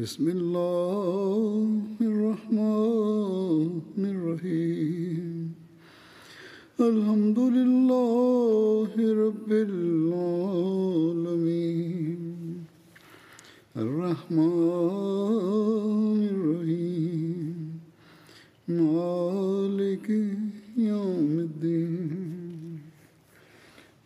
بسم الله الرحمن الرحيم. الحمد لله رب العالمين. الرحمن الرحيم. مالك يوم الدين.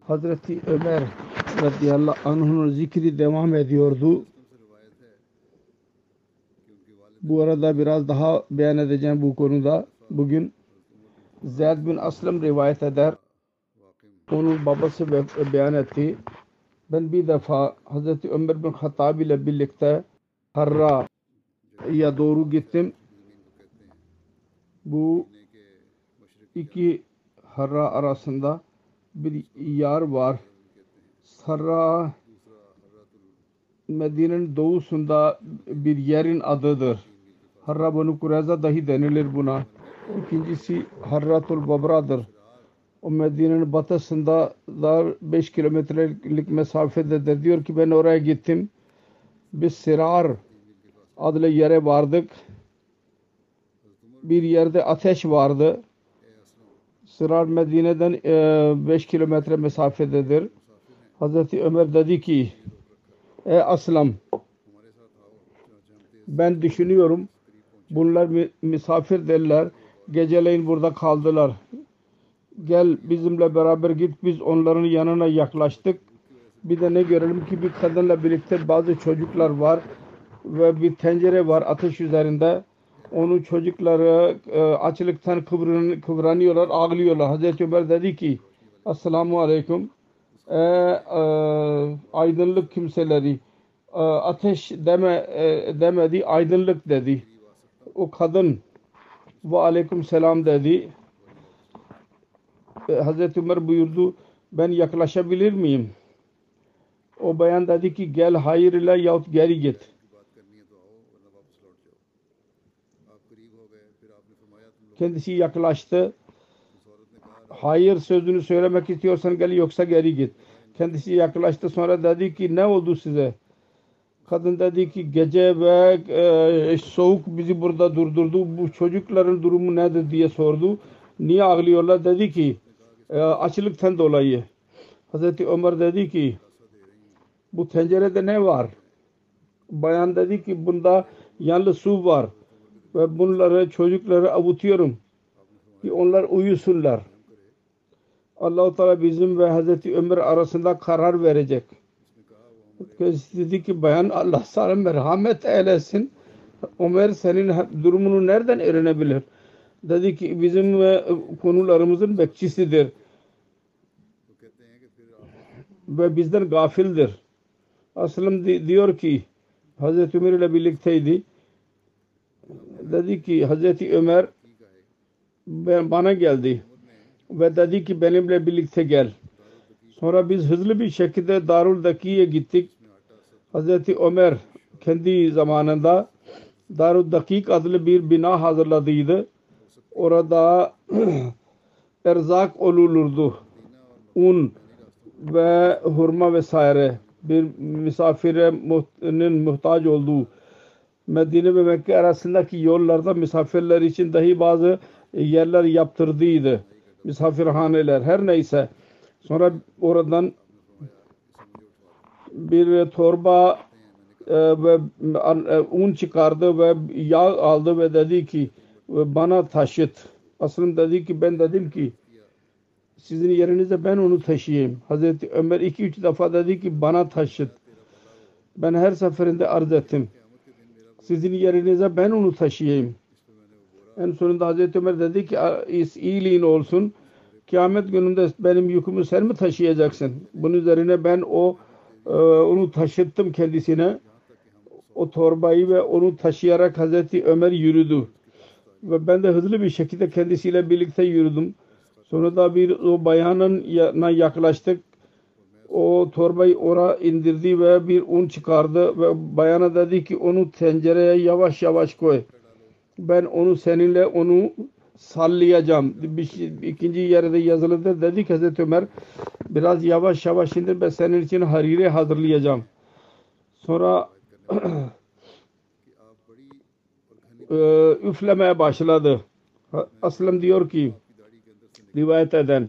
Hazreti Ömer radıyallahu anh'ın zikri devam ediyordu. Bu arada biraz daha beyan edeceğim bu konuda. Bugün Zeyd bin Aslam rivayet eder. Onun babası be- beyan etti. Ben bir defa Hazreti Ömer bin Hattab ile birlikte Harra'ya doğru gittim. Bu iki Harra arasında bir yer var. Sarra Medine'nin doğusunda bir yerin adıdır. Harra Banu Kureyza dahi denilir buna. İkincisi Harratul Babra'dır. O Medine'nin batısında da 5 kilometrelik mesafededir. Diyor ki ben oraya gittim. Biz Sirar adlı yere vardık. Bir yerde ateş vardı. Sırar Medine'den 5 kilometre mesafededir. Hazreti Ömer dedi ki Ey Aslam ben düşünüyorum bunlar mi- misafir derler geceleyin burada kaldılar. Gel bizimle beraber git biz onların yanına yaklaştık. Bir de ne görelim ki bir kadınla birlikte bazı çocuklar var ve bir tencere var ateş üzerinde. Onun çocukları e, açlıktan kıvran, kıvranıyorlar, ağlıyorlar. Hazreti Ömer dedi ki Esselamu Aleyküm e, e, aydınlık kimseleri e, ateş deme e, demedi, aydınlık dedi. O kadın ve aleyküm selam dedi. E, Hazreti Ömer buyurdu ben yaklaşabilir miyim? O bayan dedi ki gel hayır ile yahut geri git. Kendisi yaklaştı. Hayır sözünü söylemek istiyorsan gel yoksa geri git. Kendisi yaklaştı sonra dedi ki ne oldu size? Kadın dedi ki gece ve e, soğuk bizi burada durdurdu. Bu çocukların durumu nedir diye sordu. Niye ağlıyorlar? Dedi ki e, açlıktan dolayı. Hazreti Ömer dedi ki bu tencerede ne var? Bayan dedi ki bunda yalnız su var ve bunları çocukları avutuyorum ki onlar uyusunlar. Allah-u Teala bizim ve Hazreti Ömer arasında karar verecek. Dedi ki bayan Allah sana merhamet eylesin. Ömer senin durumunu nereden öğrenebilir? Dedi ki bizim ve konularımızın bekçisidir. Ve bizden gafildir. Aslım diyor ki Hazreti Ömer ile birlikteydi. Dedi ki Hazreti Ömer bana geldi ve dedi ki benimle birlikte gel. Sonra biz hızlı bir şekilde Darul Daki'ye gittik. Hazreti Ömer kendi zamanında Darul Dakik adlı bir bina hazırladıydı. Orada erzak olulurdu. Un ve hurma vesaire bir misafire muhtaç olduğu Medine ve Mekke arasındaki yollarda misafirler için dahi bazı yerler yaptırdıydı. Misafirhaneler her neyse. Sonra oradan bir torba e, ve e, un çıkardı ve yağ aldı ve dedi ki "E, bana taşıt. Aslında dedi ki ben dedim ki sizin yerinize ben onu taşıyayım. Hazreti Ömer iki üç defa dedi ki bana taşıt. Ben her seferinde arz ettim. Sizin yerinize ben onu taşıyayım. En sonunda Hazreti Ömer dedi ki "A- is- iyiliğin olsun. Kıyamet gününde benim yükümü sen mi taşıyacaksın? Bunun üzerine ben o e, onu taşıttım kendisine. O torbayı ve onu taşıyarak Hazreti Ömer yürüdü. Ve ben de hızlı bir şekilde kendisiyle birlikte yürüdüm. Sonra da bir o bayanın yanına yaklaştık. O torbayı oraya indirdi ve bir un çıkardı ve bayana dedi ki onu tencereye yavaş yavaş koy. Ben onu seninle onu sallayacağım. Şey- ikinci yerde yazılıdır. Dedi ki Hazreti Ömer biraz yavaş yavaş indir ben senin için hariri hazırlayacağım. Sonra e, üflemeye başladı. Aslım diyor ki rivayet eden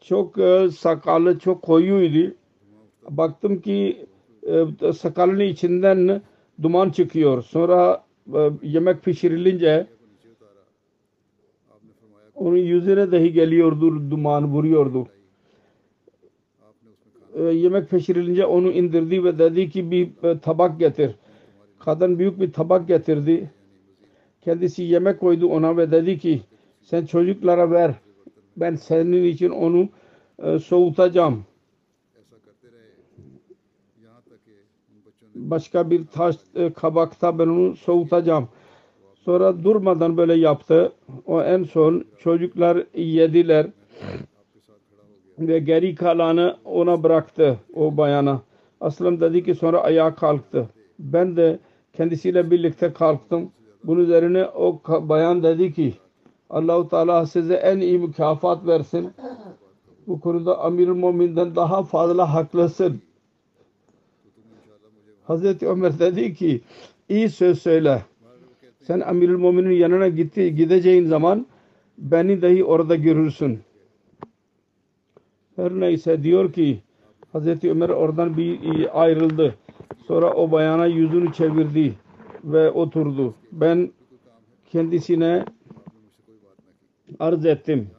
çok e, sakalı çok koyuydu. Baktım ki e, sakalının içinden duman çıkıyor. Sonra e, yemek pişirilince onun yüzüne dahi geliyordu duman vuruyordu. Yemek pişirilince onu indirdi ve dedi ki bir tabak getir. Kadın büyük bir tabak getirdi. Kendisi yemek koydu ona ve dedi ki sen çocuklara ver. Ben senin için onu e, soğutacağım. Başka bir taş e, kabakta ben onu soğutacağım. Sonra durmadan böyle yaptı. O en son çocuklar yediler ve geri kalanı ona bıraktı o bayana. Aslım dedi ki sonra ayağa kalktı. Ben de kendisiyle birlikte kalktım. Bunun üzerine o bayan dedi ki Allahu Teala size en iyi mükafat versin. Bu konuda Amirül Mumin'den daha fazla haklısın. Hazreti Ömer dedi ki iyi söz söyle. Sen Amirül Mumin'in yanına gitti, gideceğin zaman beni dahi orada görürsün. Her neyse diyor ki Hazreti Ömer oradan bir ayrıldı. Sonra o bayana yüzünü çevirdi ve oturdu. Ben kendisine arz ettim.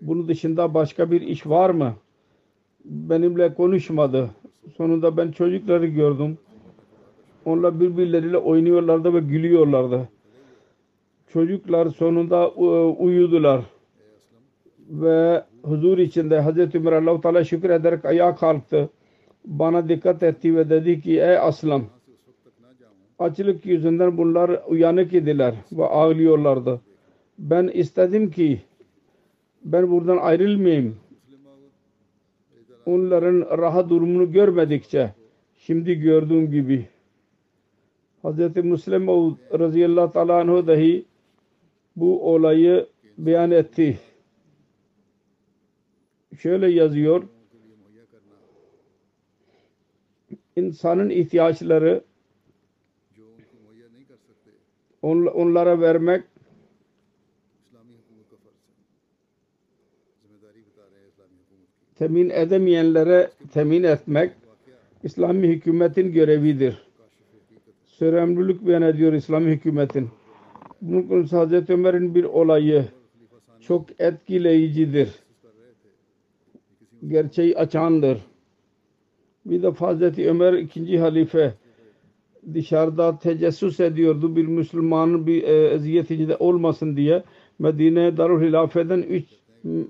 Bunun dışında başka bir iş var mı? Benimle konuşmadı. Sonunda ben çocukları gördüm. Onlar birbirleriyle oynuyorlardı ve gülüyorlardı. Çocuklar sonunda e, uyudular. Ve huzur içinde Hazreti Ömer Allah-u Teala şükür ederek ayağa kalktı. Bana dikkat etti ve dedi ki ey aslam açlık yüzünden bunlar uyanık idiler ve ağlıyorlardı. Ben istedim ki ben buradan ayrılmayayım. Onların rahat durumunu görmedikçe şimdi gördüğüm gibi Hz. Müslim radıyallahu teala anhu dahi bu olayı beyan etti. Şöyle yazıyor insanın ihtiyaçları on- onlara vermek temin edemeyenlere temin etmek İslami hükümetin görevidir. Sorumluluk beyan ediyor İslami hükümetin. Bunun konusu Hazreti Ömer'in bir olayı çok etkileyicidir. Gerçeği açandır. Bir de Hazreti Ömer ikinci halife dışarıda tecessüs ediyordu bir Müslümanın bir e, eziyet içinde olmasın diye Medine Darul Hilafe'den 3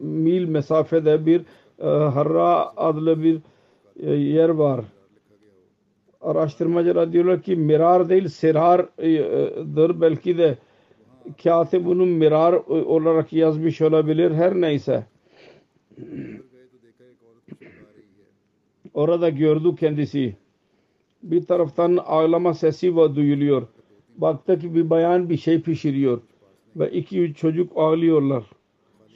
mil mesafede bir e, Harra adlı bir e, yer var. Araştırmacılar diyorlar ki mirar değil sirardır belki de katip bunun mirar olarak yazmış olabilir her neyse. Orada gördü kendisi. Bir taraftan ağlama sesi var duyuluyor. Baktı ki bir bayan bir şey pişiriyor. Ve iki üç çocuk ağlıyorlar.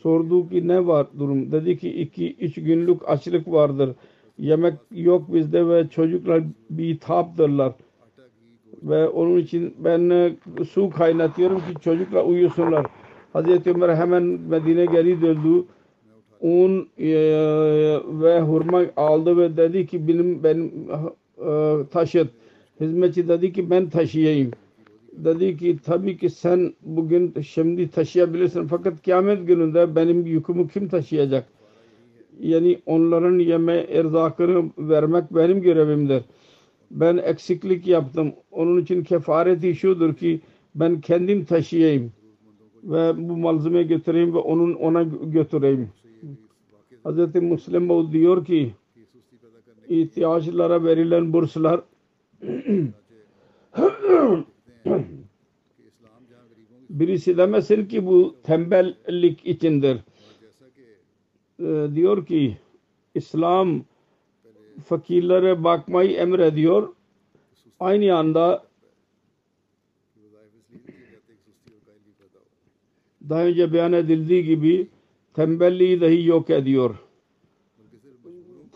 Sordu ki ne var durum? Dedi ki iki üç günlük açlık vardır. Yemek yok bizde ve çocuklar bir taptırlar. Ve onun için ben e, su kaynatıyorum ki çocuklar uyusunlar. Hazreti Ömer hemen Medine geri döndü. Un e, ve hurma aldı ve dedi ki benim benim e, taşıt. Hizmetçi dedi ki ben taşıyayım. Dedi ki tabii ki sen bugün şimdi taşıyabilirsin fakat kıyamet gününde benim yükümü kim taşıyacak? Yani onların yeme erzakını vermek benim görevimdir. Ben eksiklik yaptım. Onun için kefareti şudur ki ben kendim taşıyayım ve bu malzeme götüreyim ve onun ona götüreyim. Hz. Müslim diyor ki ihtiyaçlara verilen burslar birisi demesin ki bu tembellik içindir. Ee, diyor ki İslam fakirlere bakmayı emrediyor. Aynı anda daha önce beyan edildiği gibi tembelliği dahi yok ediyor.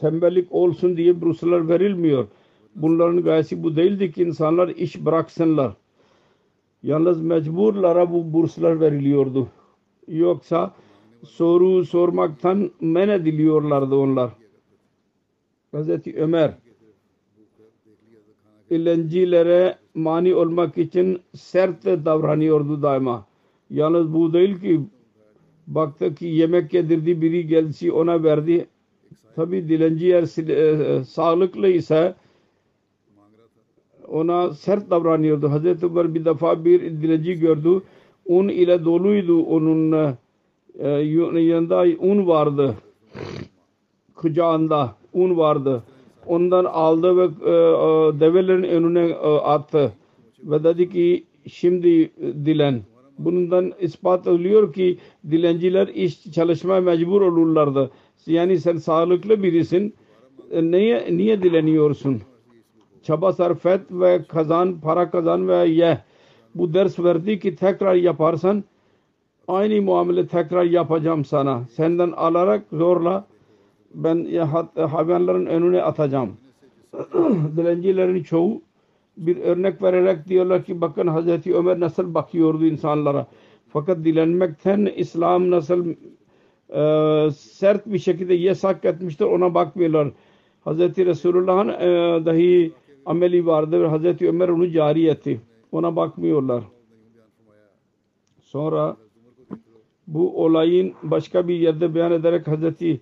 Tembellik olsun diye burslar verilmiyor. Bunların gayesi bu değildi ki insanlar iş bıraksınlar. Yalnız mecburlara bu burslar veriliyordu. Yoksa soru sormaktan men ediliyorlardı onlar. Hazreti Ömer ilencilere mani olmak için sert davranıyordu daima. Yalnız bu değil ki baktı ki yemek yedirdi biri geldi ona verdi. Tabi dilenci eğer e, sağlıklı ise ona sert davranıyordu. Hazreti Ömer bir defa bir dilenci gördü. Un ile doluydu onun e, yanında un vardı. Kucağında un vardı. Ondan aldı ve e, e, develerin önüne e, attı. Ve dedi ki şimdi dilen. Bundan ispat oluyor ki dilenciler iş çalışmaya mecbur olurlardı. Yani sen sağlıklı birisin. E, niye, niye dileniyorsun? Çaba sarf et ve kazan, para kazan ve ye. Bu ders verdi ki tekrar yaparsan aynı muamele tekrar yapacağım sana. Senden alarak zorla ben hayvanların önüne atacağım. Dilencilerin çoğu bir örnek vererek diyorlar ki bakın Hazreti Ömer nasıl bakıyordu insanlara. Fakat dilenmekten İslam nasıl e, sert bir şekilde yasak etmiştir ona bakmıyorlar. Hazreti Resulullah'ın e, dahi ameli vardı ve Hazreti Ömer onu cari etti. Ona bakmıyorlar. Sonra bu olayın başka bir yerde beyan ederek Hazreti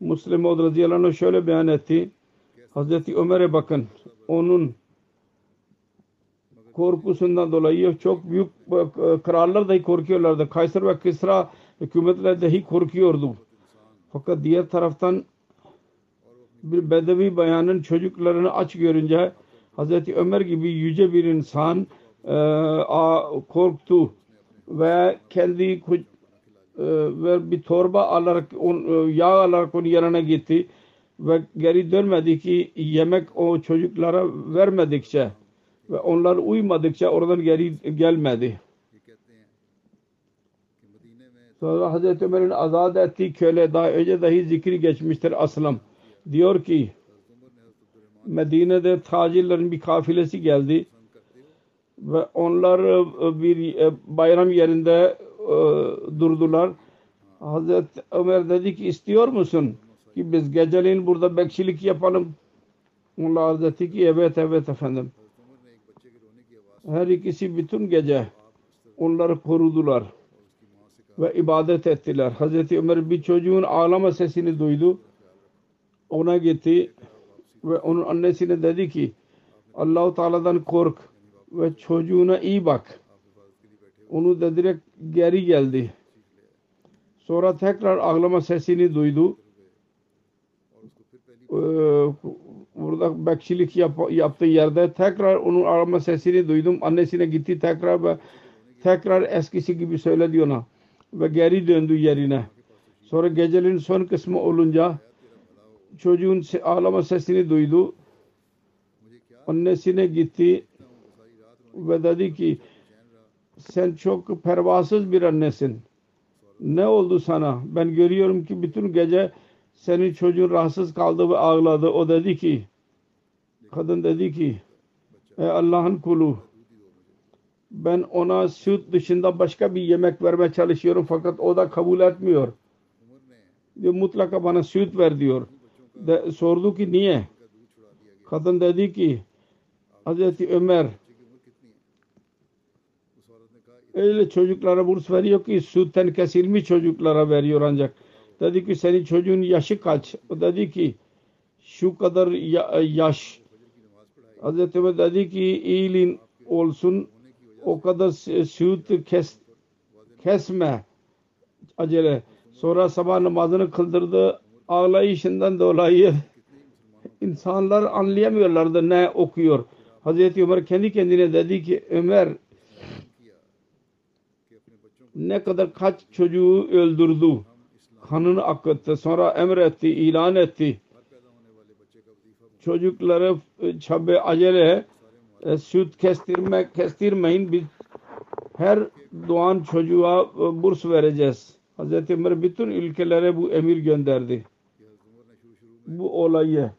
Müslim Maud radıyallahu şöyle beyan etti. Hazreti Ömer'e bakın. Onun korkusundan dolayı çok büyük krallar dahi korkuyorlardı. Kaysar ve Kisra hükümetler dahi korkuyordu. Fakat diğer taraftan bir bedevi bayanın çocuklarını aç görünce Hazreti Ömer gibi yüce bir insan e, korktu ve kendi e, ve bir torba alarak on, e, yağ alarak onun yanına gitti ve geri dönmedi ki yemek o çocuklara vermedikçe ve onlar uymadıkça oradan geri gelmedi. Sonra Hazreti Ömer'in azat ettiği köle daha önce dahi zikri geçmiştir Aslam. Diyor ki Medine'de tacirlerin bir kafilesi geldi ve onlar e, bir e, bayram yerinde e, durdular. Hazreti Ömer dedi ki istiyor musun ki biz geceleyin burada bekçilik yapalım? Onlar dedi ki evet evet efendim. Her ikisi bütün gece onları korudular ve ibadet ettiler. Hazreti Ömer bir çocuğun ağlama sesini duydu. Ona gitti ve onun annesine dedi ki Allah-u Teala'dan kork ve çocuğuna iyi bak. Onu dedilerek geri geldi. Sonra tekrar ağlama sesini duydu. Ee, burada bekçilik yap, yaptığı yerde tekrar onun ağlama sesini duydum. Annesine gitti tekrar ve tekrar eskisi gibi söyledi ona ve geri döndü yerine. Sonra gecenin son kısmı olunca çocuğun ağlama sesini duydu. Annesine gitti ve dedi ki sen çok pervasız bir annesin. Ne oldu sana? Ben görüyorum ki bütün gece senin çocuğun rahatsız kaldı ve ağladı. O dedi ki kadın dedi ki ey Allah'ın kulu Ben ona süt dışında başka bir yemek vermeye çalışıyorum fakat o da kabul etmiyor. Diyor mutlaka bana süt ver diyor. De, sordu ki niye? Kadın dedi ki Hazreti Ömer öyle çocuklara burs veriyor ki sütten kesilmiş çocuklara veriyor ancak. Dedi ki senin çocuğun yaşı kaç? O dedi ki şu kadar ya- yaş. Hazreti Ömer dedi ki iyiliğin olsun o kadar süt kes, kesme acele. Sonra sabah namazını kıldırdı. Ağlayışından dolayı insanlar anlayamıyorlardı ne okuyor. Hazreti Ömer kendi kendine dedi ki Ömer ne kadar kaç çocuğu öldürdü. Kanını akıttı. Sonra emretti, ilan etti. Çocukları e, çabe acele e, süt kestirme, kestirmeyin. Biz her doğan çocuğa e, burs vereceğiz. Hazreti Ömer bütün ülkelere bu emir gönderdi. Bu olayı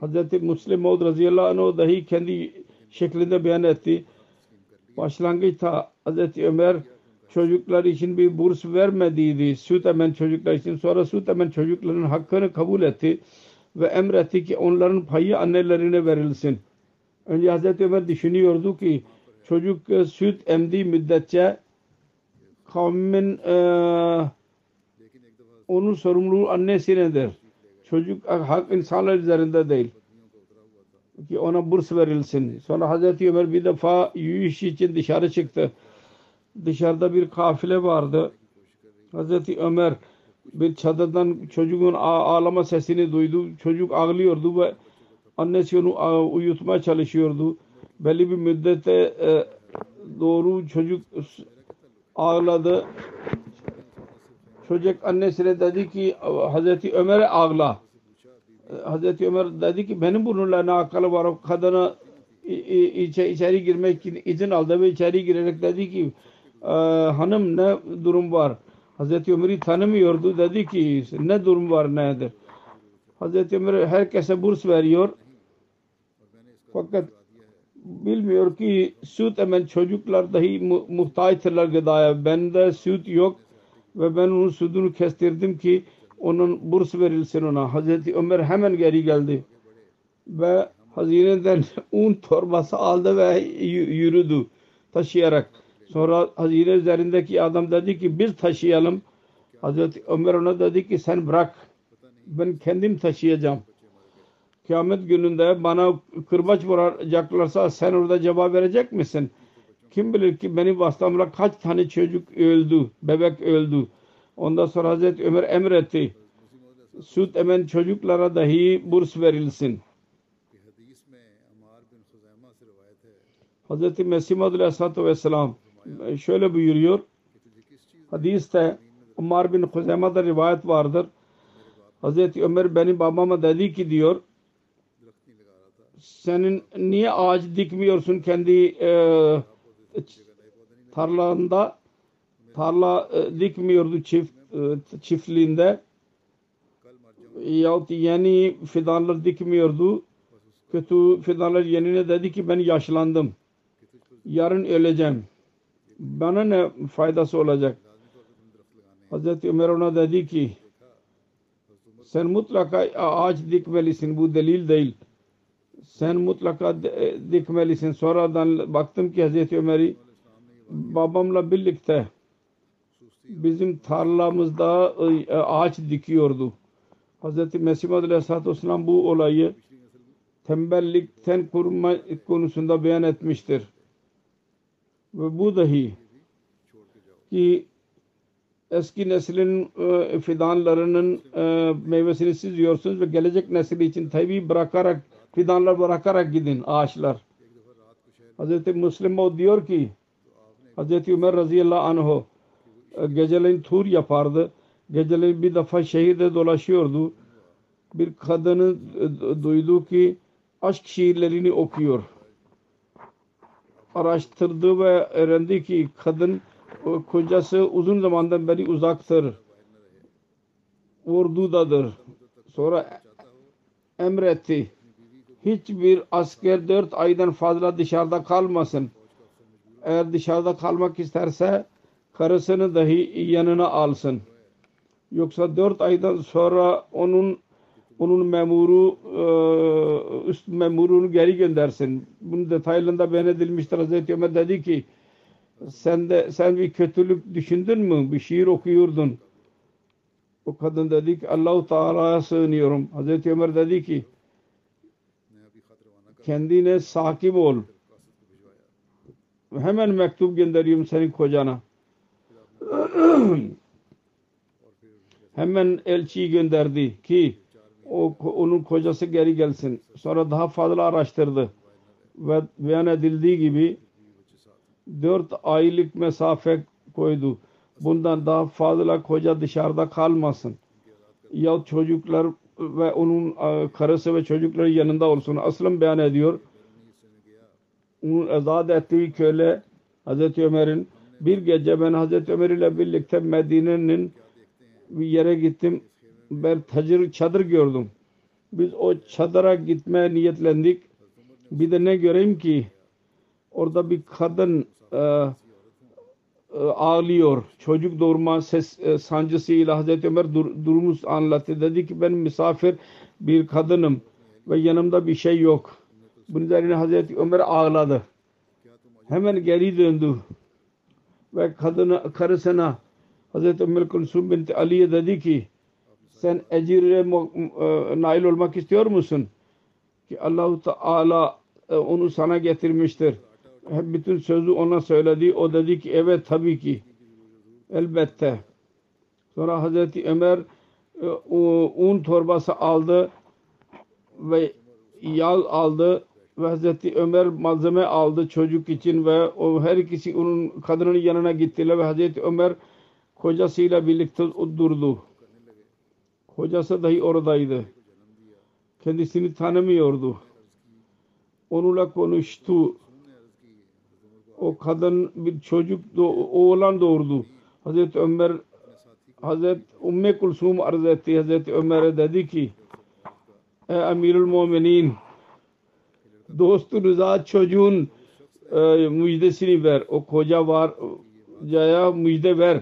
Hazreti Müslim Maud radıyallahu anh dahi kendi şeklinde beyan etti. Başlangıçta Hazreti Ömer çocuklar için bir burs vermediydi. Süt emen çocuklar için. Sonra süt emen çocukların hakkını kabul etti. Ve emretti ki onların payı annelerine verilsin. Önce Hazreti Ömer düşünüyordu ki çocuk e, süt emdiği müddetçe kavmin e, onun sorumluluğu annesinedir. Çocuk hak insanlar üzerinde değil. Ki ona burs verilsin. Sonra Hazreti Ömer bir defa yürüyüş için dışarı çıktı. Dışarıda bir kafile vardı. Hazreti Ömer bir çadırdan çocuğun ağ- ağlama sesini duydu. Çocuk ağlıyordu ve annesi onu uyutmaya çalışıyordu. Belli bir müddete e, doğru çocuk ağladı. Çocuk annesine dedi ki Hazreti Ömer'e ağla. Hazreti Ömer dedi ki benim bununla ne alakalı var? Kadına içe, içeri girmek için izin aldı ve içeri girerek dedi ki "Ee, hanım ne durum var? Hazreti Ömer'i tanımıyordu. Dedi ki ne durum var nedir? Hazreti Ömer herkese burs veriyor. Fakat bilmiyor ki süt hemen çocuklar dahi mu- muhtaçtırlar gıdaya. Bende süt yok ve ben onun sütünü kestirdim ki onun burs verilsin ona. Hazreti Ömer hemen geri geldi ve hazineden un torbası aldı ve yürüdü taşıyarak. Sonra hazine üzerindeki adam dedi ki biz taşıyalım. Hazreti Ömer ona dedi ki sen bırak ben kendim taşıyacağım kıyamet gününde bana kırbaç vuracaklarsa sen orada cevap verecek misin? Kim bilir ki benim vasıtamla kaç tane çocuk öldü, bebek öldü. Ondan sonra Hazreti Ömer emretti. Süt emen çocuklara dahi burs verilsin. Hazreti Mesih Madül Aleyhisselatü Vesselam şöyle buyuruyor. Hadiste Umar bin Huzeyma'da rivayet vardır. Hazreti Ömer benim babama dedi ki diyor senin niye ağaç dikmiyorsun kendi e, tarlanda? Tarla e, dikmiyordu çift e, çiftliğinde. Yahut yeni fidanlar dikmiyordu. Kötü fidanlar yenine dedi ki ben yaşlandım. Yarın öleceğim. Bana ne faydası olacak? Hazreti Ömer ona dedi ki sen mutlaka ağaç dikmelisin. Bu delil değil sen mutlaka de- dikmelisin sonradan baktım ki Hazreti Ömer'i babamla birlikte bizim tarlamızda e, ağaç dikiyordu Hazreti Mesih Aleyhisselatü Vesselam bu olayı tembellikten korunma konusunda beyan etmiştir. Ve bu dahi ki eski neslin e, fidanlarının e, meyvesini siz yiyorsunuz ve gelecek nesil için tabi bırakarak fidanlar bırakarak gidin ağaçlar. Hazreti Müslim o diyor ki Hazreti Ömer radıyallahu anh e, geceleyin tur yapardı. Geceleyin bir defa şehirde dolaşıyordu. Bir kadını e, duydu ki aşk şiirlerini okuyor. Araştırdı ve öğrendi ki kadın o kocası uzun zamandan beri uzaktır. Ordudadır. Sonra emretti. Hiçbir asker dört aydan fazla dışarıda kalmasın. eğer dışarıda kalmak isterse karısını dahi yanına alsın. Yoksa dört aydan sonra onun onun memuru e, üst memurunu geri göndersin. Bunun detaylarında beyan edilmiştir. Hazreti Ömer dedi ki sen de sen bir kötülük düşündün mü? Bir şiir okuyordun. O kadın dedi ki Allahu Teala'ya sığınıyorum. Hazreti Ömer dedi ki Kendine sakip ol. Hemen mektup gönderiyorum senin kocana. Hemen elçiyi gönderdi ki o, onun kocası geri gelsin. Sonra daha fazla araştırdı. Ve beyan edildiği gibi dört aylık mesafe koydu. Bundan daha fazla koca dışarıda kalmasın. Ya çocuklar ve onun e, karısı ve çocukları yanında olsun. Aslen beyan ediyor. Onun azat ettiği köle Hazreti Ömer'in bir gece ben Hazreti Ömer ile birlikte Medine'nin bir yere gittim. Ben tacır, çadır gördüm. Biz o çadıra gitmeye niyetlendik. Bir de ne göreyim ki orada bir kadın e, ağlıyor. Çocuk doğurma ses e, sancısıyla Hazreti Ömer dur, durumu anlattı. Dedi ki ben misafir bir kadınım ve yanımda bir şey yok. Bunun üzerine Hazreti Ömer ağladı. Hemen geri döndü ve kadına, karısına Hazreti Ümmü Kulsum binti Ali'ye dedi ki sen ecire e, nail olmak istiyor musun? Ki Allahu Teala e, onu sana getirmiştir. Bütün sözü ona söyledi. O dedi ki evet tabii ki. Elbette. Sonra Hazreti Ömer e, un torbası aldı ve yağ aldı ve Hazreti Ömer malzeme aldı çocuk için ve o her ikisi onun kadının yanına gittiler ve Hazreti Ömer kocasıyla birlikte durdu. Kocası dahi oradaydı. Kendisini tanımıyordu. Onunla konuştu. O kadın bir çocuk doğ- oğlan doğurdu. Hazreti Ömer Hazreti Ümmü Kulsum arz etti. Hazreti Ömer'e dedi ki Ey Emirül Muminin dostunuza çocuğun e, müjdesini ver. O koca var caya müjde ver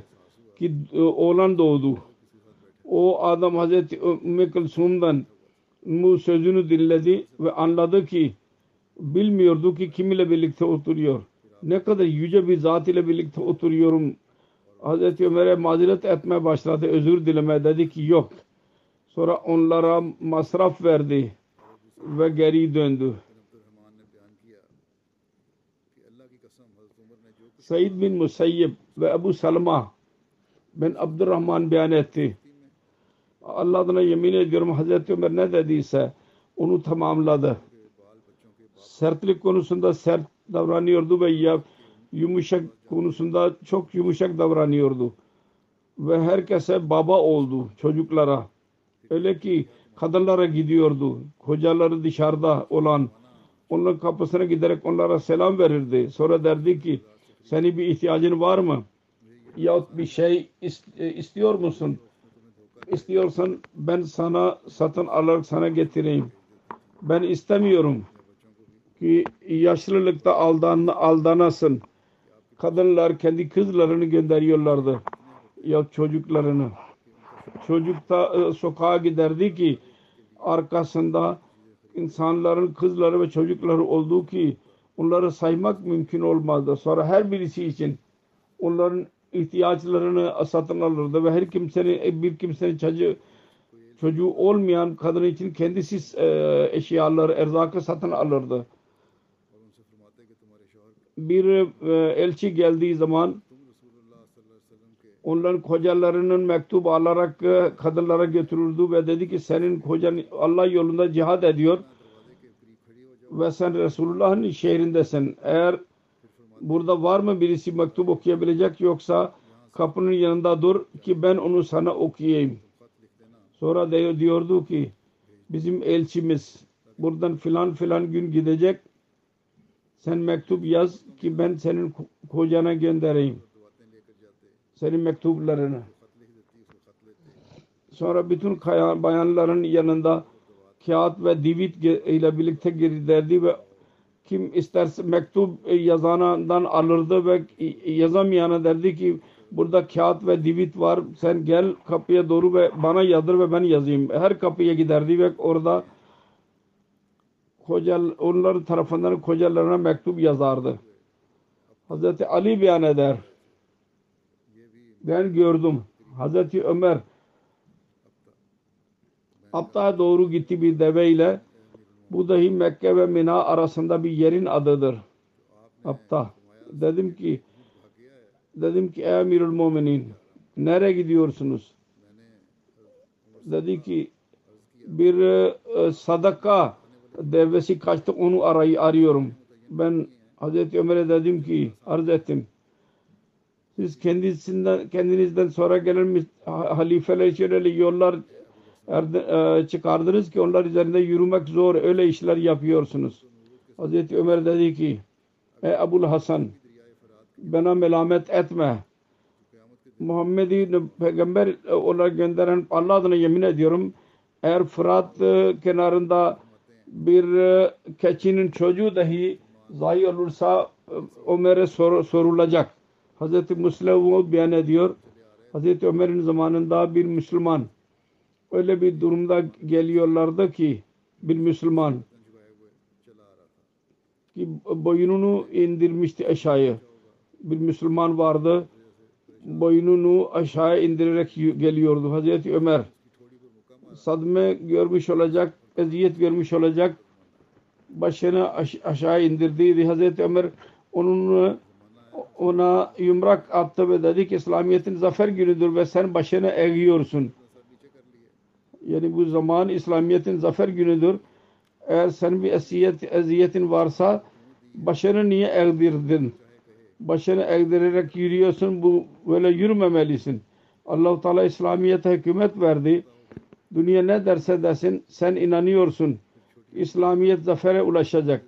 ki e, oğlan doğdu. O adam Hazreti Ümmü Kulsum'dan bu sözünü dinledi ve anladı ki bilmiyordu ki kim ile birlikte oturuyor. Ne kadar yüce bir zat ile birlikte oturuyorum. Hazreti Ömer'e mazeret etmeye başladı. Özür dileme dedi ki yok. Sonra onlara masraf verdi ve geri döndü. Said bin Musayyib ve Ebu Salma ben Abdurrahman beyan etti. Allah'ına yemin ediyorum Hazreti Ömer ne dediyse onu tamamladı. Sertlik konusunda sert davranıyordu ve ya yumuşak konusunda çok yumuşak davranıyordu. Ve herkese baba oldu çocuklara. Öyle ki kadınlara gidiyordu. Kocaları dışarıda olan onların kapısına giderek onlara selam verirdi. Sonra derdi ki senin bir ihtiyacın var mı? Yahut bir şey e, istiyor musun? İstiyorsan ben sana satın alarak sana getireyim. Ben istemiyorum ki yaşlılıkta aldan, aldanasın. Kadınlar kendi kızlarını gönderiyorlardı. Ya çocuklarını. Çocuk da e, sokağa giderdi ki arkasında insanların kızları ve çocukları olduğu ki onları saymak mümkün olmazdı. Sonra her birisi için onların ihtiyaçlarını satın alırdı ve her kimsenin bir kimsenin çocuğu çocuğu olmayan kadın için kendisi e, eşyaları, erzakı satın alırdı bir e, elçi geldiği zaman onların kocalarının mektup alarak e, kadınlara götürürdü ve dedi ki senin kocan Allah yolunda cihad ediyor ve sen Resulullah'ın şehrindesin. Eğer burada var mı birisi mektup okuyabilecek yoksa kapının yanında dur ki ben onu sana okuyayım. Sonra diyordu ki bizim elçimiz buradan filan filan gün gidecek sen mektup yaz ki ben senin kocana göndereyim. Senin mektuplarını. Sonra bütün bayanların yanında kağıt ve divit ile birlikte giderdi ve kim isterse mektup yazanından alırdı ve yazamayana derdi ki burada kağıt ve divit var sen gel kapıya doğru ve bana yazdır ve ben yazayım. Her kapıya giderdi ve orada kocal, onlar tarafından kocalarına mektup yazardı. Hazreti Ali beyan eder. Ben gördüm. Hazreti Ömer Abta'ya doğru gitti bir deveyle. Bu dahi Mekke ve Mina arasında bir yerin adıdır. Abta. Dedim ki dedim ki ey Emirül Muminin nereye gidiyorsunuz? Dedi ki bir e, sadaka devesi kaçtı onu arayı arıyorum. Ben Hazreti Ömer'e dedim ki arz ettim. Siz kendisinden kendinizden sonra gelen halifeler şöyle yollar e, çıkardınız ki onlar üzerinde yürümek zor öyle işler yapıyorsunuz. Hazreti Ömer dedi ki ey Ebul Hasan bana melamet etme. Muhammed'i peygamber olarak gönderen Allah adına yemin ediyorum eğer Fırat e, kenarında bir e, keçinin çocuğu dahi zayi olursa Ömer'e sor, sorulacak. Hazreti Müslim beyan ediyor. Hazreti Ömer'in zamanında bir Müslüman öyle bir durumda geliyorlardı ki bir Müslüman ki boynunu indirmişti aşağıya. Bir Müslüman vardı. Boynunu aşağı indirerek geliyordu. Hazreti Ömer sadme görmüş olacak, eziyet görmüş olacak. Başını aş aşağı indirdiydi. Hazreti Ömer onun ona yumrak attı ve dedi ki İslamiyet'in zafer günüdür ve sen başını eğiyorsun. Yani bu zaman İslamiyet'in zafer günüdür. Eğer sen bir eziyet, eziyetin varsa başını niye eğdirdin? Başını eğdirerek yürüyorsun. Bu böyle yürümemelisin. Allah-u Teala İslamiyet'e hükümet verdi. Dünya ne derse desin sen inanıyorsun. İslamiyet zafere ulaşacak.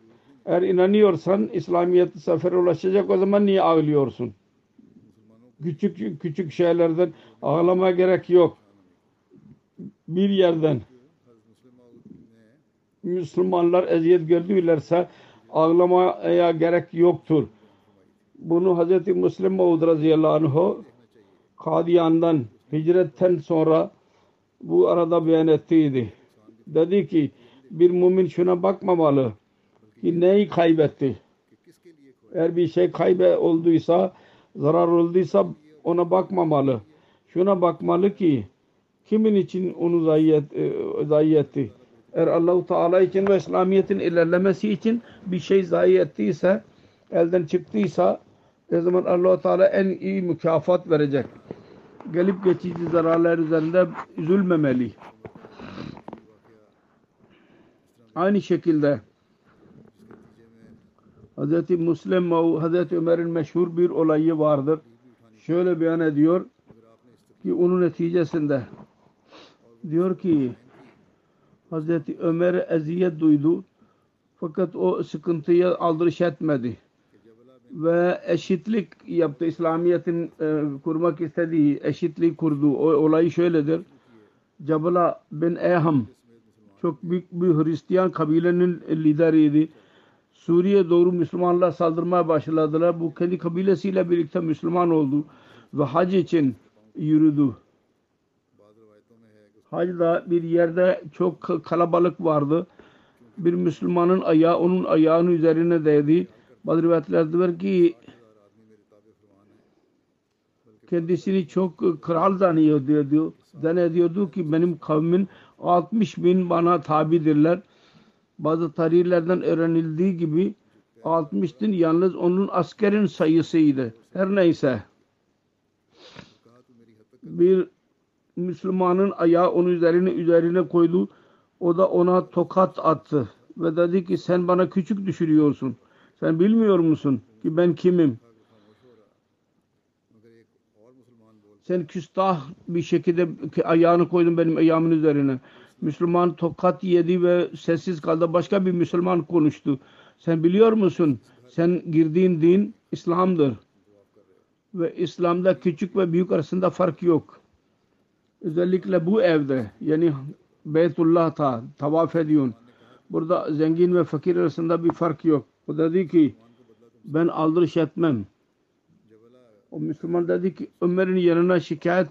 Eğer inanıyorsan İslamiyet zafere ulaşacak o zaman niye ağlıyorsun? Küçük küçük şeylerden ağlamaya gerek yok bir yerden Müslümanlar eziyet gördülerse ağlamaya gerek yoktur. Bunu Hz. Müslim Maud radıyallahu anh Kadiyan'dan hicretten sonra bu arada beyan ettiydi. Dedi ki bir mümin şuna bakmamalı ki neyi kaybetti. Eğer bir şey kaybe olduysa, zarar olduysa ona bakmamalı. Şuna bakmalı ki kimin için onu zayi, et, zayi etti? Eğer Allah-u Teala için ve İslamiyet'in ilerlemesi için bir şey zayi ettiyse, elden çıktıysa o zaman Allah-u Teala en iyi mükafat verecek. Gelip geçici zararlar üzerinde üzülmemeli. Aynı şekilde Hz. Müslim Hz. Ömer'in meşhur bir olayı vardır. Şöyle beyan ediyor ki onun neticesinde diyor ki Hazreti Ömer eziyet duydu fakat o sıkıntıya aldırış etmedi ve eşitlik yaptı. İslamiyet'in e, kurmak istediği eşitlik kurdu. O olayı şöyledir. Cabala bin Eham çok büyük bir Hristiyan kabilenin lideriydi. Suriye doğru Müslümanlar saldırmaya başladılar. Bu kendi kabilesiyle birlikte Müslüman oldu ve hac için yürüdü. Hacda bir yerde çok kalabalık vardı. Bir Müslümanın ayağı onun ayağının üzerine değdi. Bazı rivayetlerde var ki kendisini çok kral zannediyordu. Zannediyordu ki benim kavmin 60 bin bana tabidirler. Bazı tarihlerden öğrenildiği gibi 60 bin yalnız onun askerin sayısıydı. Her neyse. Bir Müslümanın ayağı onun üzerine üzerine koydu. O da ona tokat attı ve dedi ki sen bana küçük düşürüyorsun. Sen bilmiyor musun ki ben kimim? Sen küstah bir şekilde ayağını koydun benim ayağımın üzerine. Müslüman tokat yedi ve sessiz kaldı. Başka bir Müslüman konuştu. Sen biliyor musun? Sen girdiğin din İslam'dır. Ve İslam'da küçük ve büyük arasında fark yok. Özellikle bu evde yani Beytullah'ta tavaf ediyorsun. Burada zengin ve fakir arasında bir fark yok. O dedi ki ben aldırış etmem. O Müslüman dedi ki Ömer'in yanına şikayet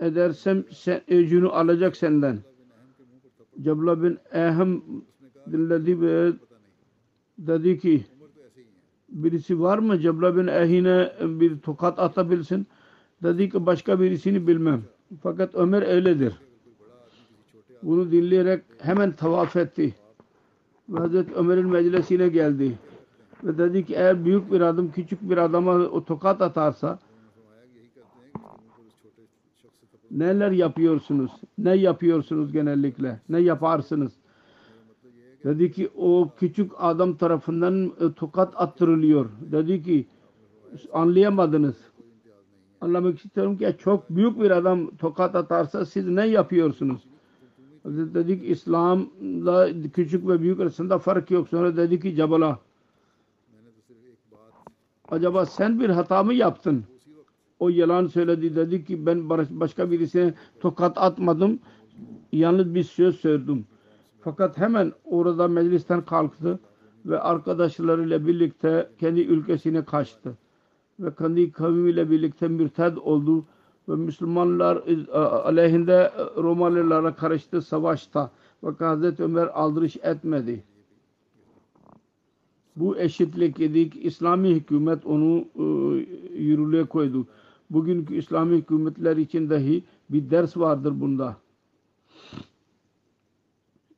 edersem sen ecünü alacak senden. Cebla bin Ehem dinledi ve dedi ki birisi var mı Cebla bin Ehine bir tokat atabilsin. Dedi ki başka birisini bilmem. Fakat Ömer öyledir. Bunu dinleyerek hemen tavaf etti ve Hazreti Ömer'in meclisine geldi. Ve dedi ki eğer büyük bir adam küçük bir adama o tokat atarsa neler yapıyorsunuz? Ne yapıyorsunuz genellikle? Ne yaparsınız? Dedi ki o küçük adam tarafından e, tokat attırılıyor. Dedi ki anlayamadınız. Anlamak istiyorum ki çok büyük bir adam tokat atarsa siz ne yapıyorsunuz? dedik İslam'la küçük ve büyük arasında fark yok. Sonra dedi ki Cebala acaba sen bir hata mı yaptın? O yalan söyledi. Dedi ki ben başka birisine tokat atmadım. Yalnız bir söz söyledim. Fakat hemen orada meclisten kalktı ve arkadaşlarıyla birlikte kendi ülkesine kaçtı. Ve kendi kavmiyle birlikte mürted oldu ve Müslümanlar e, aleyhinde Romalılara karıştı savaşta. Ve Hazreti Ömer aldırış etmedi. Bu eşitlik idik. İslami hükümet onu e, yürürlüğe koydu. Bugünkü İslami hükümetler için dahi bir ders vardır bunda.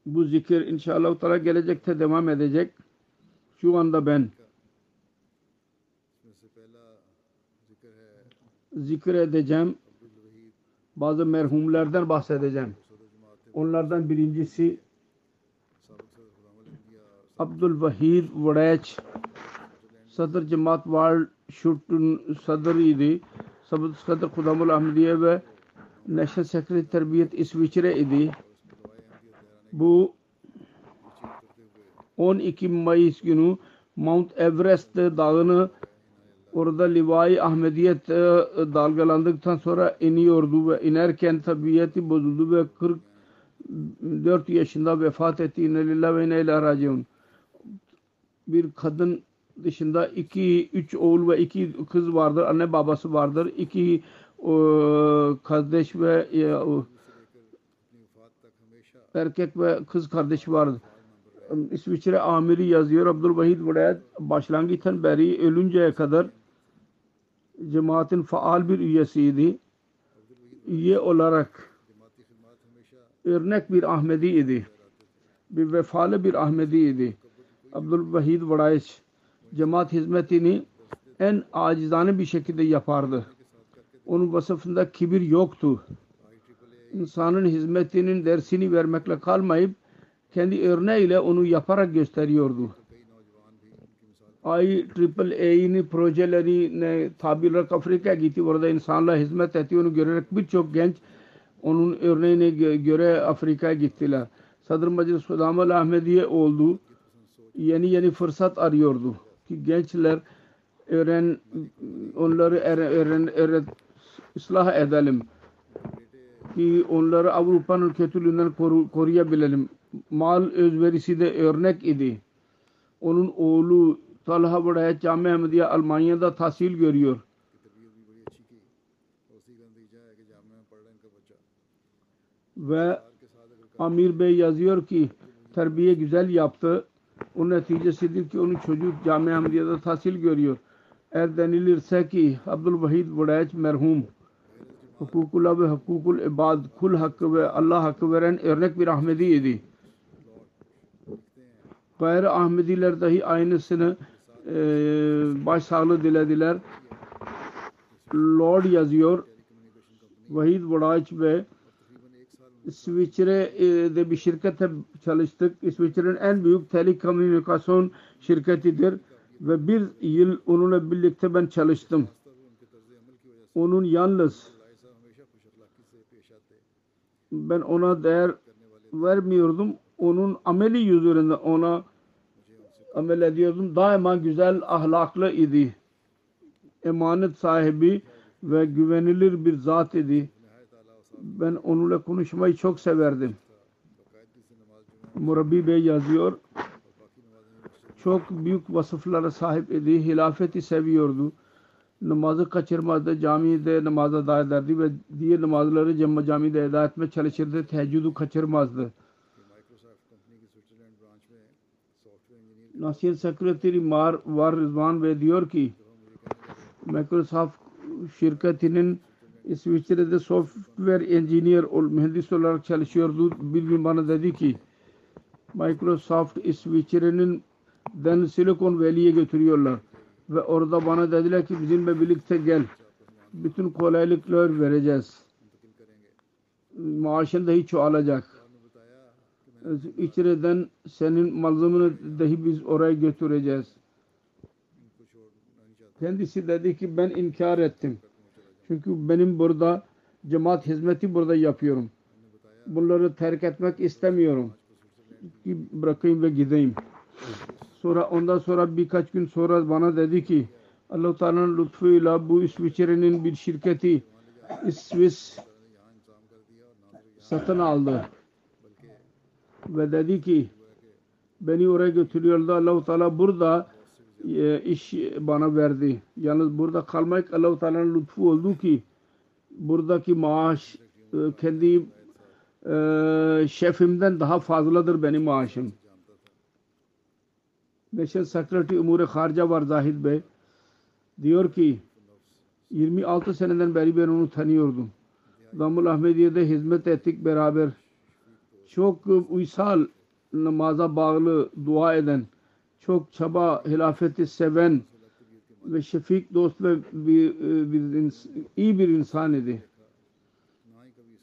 Bu zikir inşallah gelecekte devam edecek. Şu anda ben zikredeceğim. Bazı merhumlerden bahsedeceğim. Onlardan birincisi Abdul Vahid Vareç Sadr Cemaat World Shoot'un sadrıydı. Sadr Kudamul Ahmediye ve National Secretary Terbiyet İsviçre idi. Bu 12 Mayıs günü Mount Everest dağını Orada livai Ahmediyet e, e, dalgalandıktan sonra iniyordu ve inerken tabiyeti bozuldu ve 44 yaşında vefat etti. İnelillah ve ineyle raciun. Bir kadın dışında iki, üç oğul ve iki kız vardır. Anne babası vardır. İki e, kardeş ve erkek ve kız kardeş vardır. İsviçre amiri yazıyor. Abdülvahid Velayet başlangıçtan beri ölünceye kadar cemaatin faal bir üyesiydi. Üye olarak örnek bir Ahmedi idi. Bir vefalı bir Ahmedi idi. Abdülvahid Velayet cemaat hizmetini en acizane bir şekilde yapardı. Onun vasıfında kibir yoktu. İnsanın hizmetinin dersini vermekle kalmayıp kendi örneğiyle onu yaparak gösteriyordu. IEEE'nin projelerine tabi olarak Afrika'ya gitti. Orada insanlara hizmet etti. Onu görerek birçok genç onun örneğine göre Afrika'ya gittiler. Sadr Meclis Sudamal Ahmediye oldu. Yeni yeni fırsat arıyordu. Ki gençler öğren, onları öğren, öğren, ıslah edelim. Ki onları Avrupa'nın kötülüğünden koru, koruyabilelim mal özverisi de örnek idi. Onun oğlu Talha Badaya Cami Ahmediye Almanya'da tahsil görüyor. Ve Amir Bey yazıyor ki terbiye güzel yaptı. O neticesidir ki onun çocuk Cami Ahmediye'de tahsil görüyor. Eğer denilirse ki Abdülvahid Budayaç merhum hukukula ve hukukul ibad kul hakkı ve Allah hakkı veren örnek bir Ahmedi idi. Gayrı Ahmediler dahi aynısını e, başsağlığı dilediler. Lord yazıyor Vahid Varaç ve İsviçre'de e, bir şirkette çalıştık. İsviçre'nin en büyük telekomünikasyon şirketidir ve bir yıl onunla birlikte ben çalıştım. Onun yalnız ben ona değer vermiyordum. Onun ameli yüzünden ona amel ediyordum. Daima güzel ahlaklı idi. Emanet sahibi ve güvenilir bir zat idi. Ben onunla konuşmayı çok severdim. Murabbi Bey yazıyor. Çok büyük vasıflara sahip idi. Hilafeti seviyordu. Namazı kaçırmazdı. Camide namaza dair ederdi ve diğer namazları cam camide eda etme çalışırdı. Teheccüdü kaçırmazdı. Nasihat Sekreteri Mar Var Rızvan Bey diyor ki Microsoft şirketinin İsviçre'de software engineer ol, mühendis olarak çalışıyordu. Bir gün bana dedi ki Microsoft İsviçre'nin den Silicon Valley'e götürüyorlar. Ve orada bana dediler ki bizimle birlikte gel. Bütün kolaylıklar vereceğiz. Maaşın da hiç çoğalacak. İçeriden senin malzemeni dahi biz oraya götüreceğiz. Kendisi dedi ki ben inkar ettim. Çünkü benim burada cemaat hizmeti burada yapıyorum. Bunları terk etmek istemiyorum. Ki bırakayım ve gideyim. Sonra ondan sonra birkaç gün sonra bana dedi ki Allah-u Teala'nın lütfuyla bu İsviçre'nin bir şirketi İsviç satın aldı ve dedi ki beni oraya götürüyordu. Allah-u Teala burada e, iş bana verdi. Yalnız burada kalmak Allah-u Teala'nın lütfu oldu ki buradaki maaş e, kendi e, şefimden daha fazladır benim maaşım. Neşe Sekreteri Umur-i Harca var Zahid Bey. Diyor ki 26 seneden beri ben onu tanıyordum. Damul Ahmediye'de hizmet ettik beraber çok e, uysal namaza bağlı dua eden, çok çaba hilafeti seven ve şefik dost ve bir, e, bir iyi bir insan idi.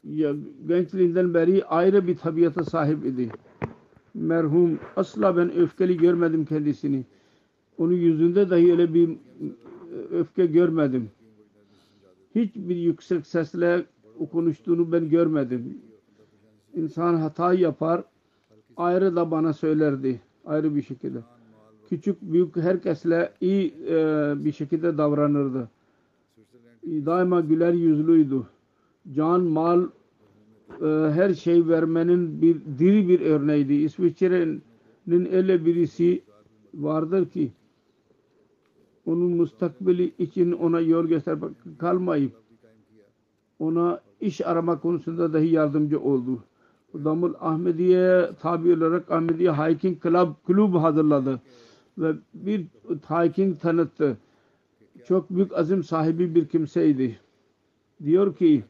Ya, gençliğinden beri ayrı bir tabiata sahip idi. Merhum asla ben öfkeli görmedim kendisini. Onun yüzünde dahi öyle bir e, öfke görmedim. Hiçbir yüksek sesle konuştuğunu ben görmedim. İnsan hata yapar, ayrı da bana söylerdi. Ayrı bir şekilde. Küçük büyük herkesle iyi e, bir şekilde davranırdı. Daima güler yüzlüydü. Can, mal, e, her şey vermenin bir diri bir örneğiydi. İsviçre'nin öyle birisi vardır ki onun mustakbeli için ona yol göstermek kalmayıp ona iş arama konusunda dahi yardımcı oldu. Damul Ahmediye tabi olarak Ahmediye Hiking Club kulüp hazırladı ve bir hiking tanıttı. Çok büyük azim sahibi bir kimseydi. Diyor ki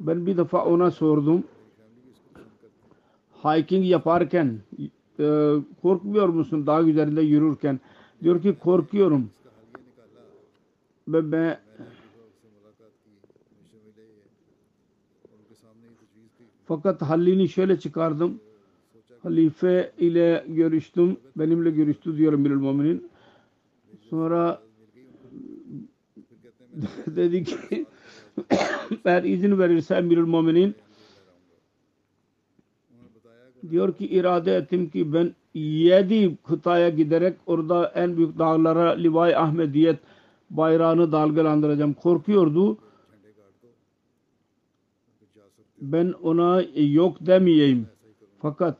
ben bir defa ona sordum. Hiking yaparken e, korkmuyor musun dağ üzerinde yürürken? Diyor ki korkuyorum. Ve ben Fakat hallini şöyle çıkardım. Halife ile görüştüm. Benimle görüştü diyor Emirül Muminin. Sonra dedi ki eğer izin verirse Emirül Muminin diyor ki irade ettim ki ben yedi kıtaya giderek orada en büyük dağlara Livay Ahmediyet bayrağını dalgalandıracağım. Korkuyordu. Ben ona yok demeyeyim. Fakat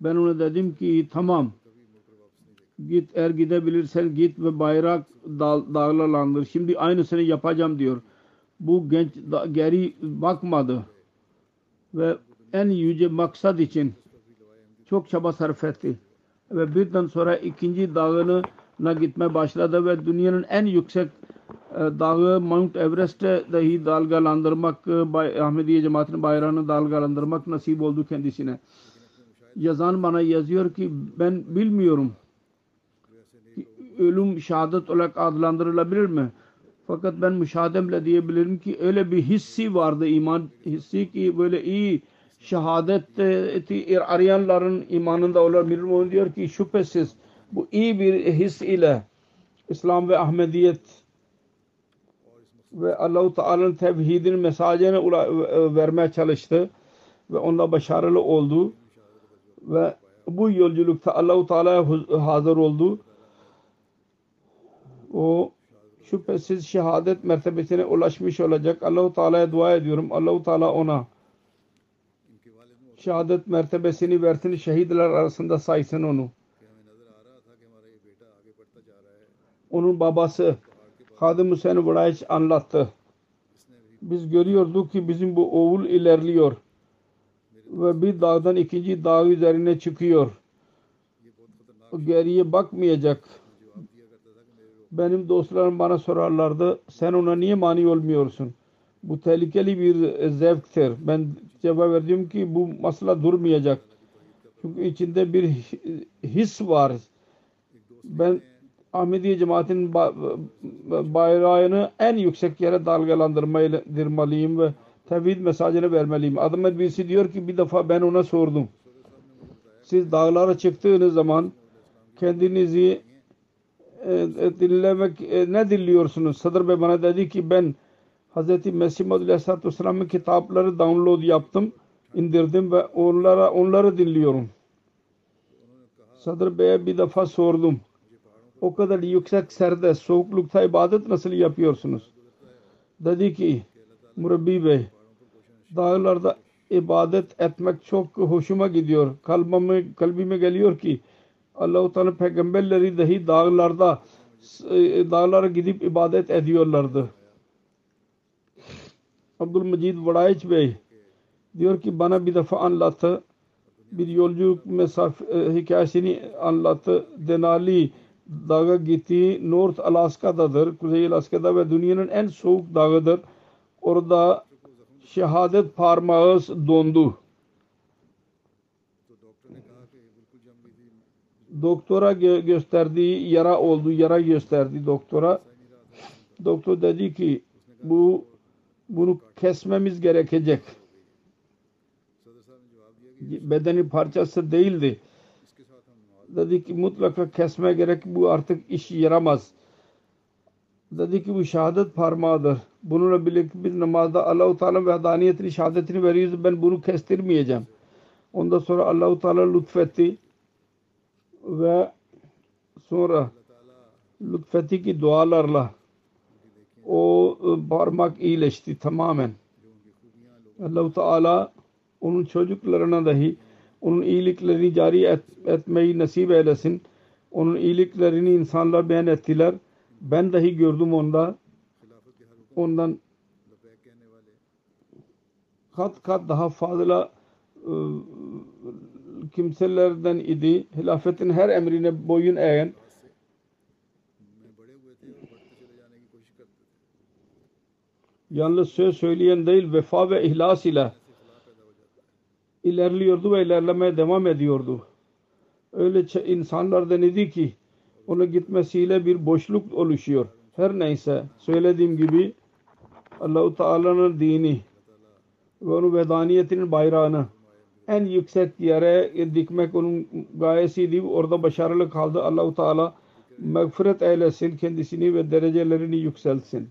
ben ona dedim ki tamam git eğer gidebilirsen git ve bayrak dal, dalgalandır. Şimdi aynısını yapacağım diyor. Bu genç da, geri bakmadı ve en yüce maksat için çok çaba sarf etti. Ve birden sonra ikinci dağına gitmeye başladı ve dünyanın en yüksek e, dağı Mount Everest'e dahi dalgalandırmak, e, Ahmediye cemaatinin bayrağını dalgalandırmak nasip oldu kendisine. Yazan bana yazıyor ki ben bilmiyorum ölüm şehadet olarak adlandırılabilir mi? Fakat ben müşahedemle diyebilirim ki öyle bir hissi vardı iman hissi ki böyle iyi şehadeti arayanların imanında olan bir mümin diyor ki şüphesiz bu iyi bir his ile İslam ve Ahmediyet ve Allahu Teala'nın tevhidinin mesajını e, vermeye çalıştı ve onunla başarılı oldu ve bu yolculukta Allahu Teala'ya hazır oldu. O şüphesiz şehadet mertebesine ulaşmış olacak. Allahu Teala'ya dua ediyorum. Allahu Teala ona şehadet mertebesini versin, şehitler arasında saysın onu. Onun babası Hadım Hüseyin Vadayiç anlattı. Biz görüyorduk ki bizim bu oğul ilerliyor ve bir dağdan ikinci dağ üzerine çıkıyor. Geriye bakmayacak. Benim dostlarım bana sorarlardı sen ona niye mani olmuyorsun? Bu tehlikeli bir e, zevktir. Ben cevap verdim ki bu masla durmayacak. Çünkü içinde bir hi- his var. Ben Ahmediye cemaatinin ba- bayrağını en yüksek yere dalgalandırmalıyım ve tevhid mesajını vermeliyim. Adım birisi diyor ki bir defa ben ona sordum. Siz dağlara çıktığınız zaman kendinizi e, e, dinlemek e, ne dinliyorsunuz? Sadır Bey bana dedi ki ben Hz. Mesih Maud Aleyhisselatü Vesselam'ın kitapları download yaptım, indirdim ve onlara onları dinliyorum. Sadır Bey'e bir defa sordum. O kadar yüksek serde, soğuklukta ibadet nasıl yapıyorsunuz? Dedi ki, Murabbi Bey, dağlarda ibadet etmek çok hoşuma gidiyor. Kalbime, kalbime geliyor ki Allah-u Teala peygamberleri dahi dağlarda e, dağlara gidip ibadet ediyorlardı. Abdülmecid Vadayiç Bey diyor ki bana bir defa anlattı. Bir yolculuk mesafe e, hikayesini anlattı. Denali dağa gittiği North Alaska'dadır. Kuzey Alaska'da ve dünyanın en soğuk dağıdır. Orada şehadet parmağı dondu. Doktora gö- gösterdiği yara oldu. Yara gösterdi doktora. Doktor dedi ki bu bunu kesmemiz gerekecek. Bedeni parçası değildi. Dedi ki mutlaka kesme gerek bu artık iş yaramaz. Dedi ki bu şehadet parmağıdır. Bununla birlikte biz namazda Allah-u Teala ve hadaniyetini şehadetini veriyoruz. Ben bunu kestirmeyeceğim. Ondan sonra Allah-u Teala lütfetti ve sonra lütfetti ki dualarla o e, parmak iyileşti tamamen. Allah-u Teala onun çocuklarına dahi onun iyiliklerini cari et, etmeyi nasip eylesin. Onun iyiliklerini insanlar beğen ettiler. Ben dahi gördüm onda. Ondan kat kat daha fazla e, kimselerden idi. Hilafetin her emrine boyun eğen yalnız söz söyleyen değil vefa ve ihlas ile ilerliyordu ve ilerlemeye devam ediyordu. Öyle insanlardan idi ki onun gitmesiyle bir boşluk oluşuyor. Her neyse söylediğim gibi Allahu Teala'nın dini ve onun vedaniyetinin bayrağını en yüksek yere dikmek onun gayesiydi. Orada başarılı kaldı. Allahu Teala mağfiret eylesin kendisini ve derecelerini yükseltsin.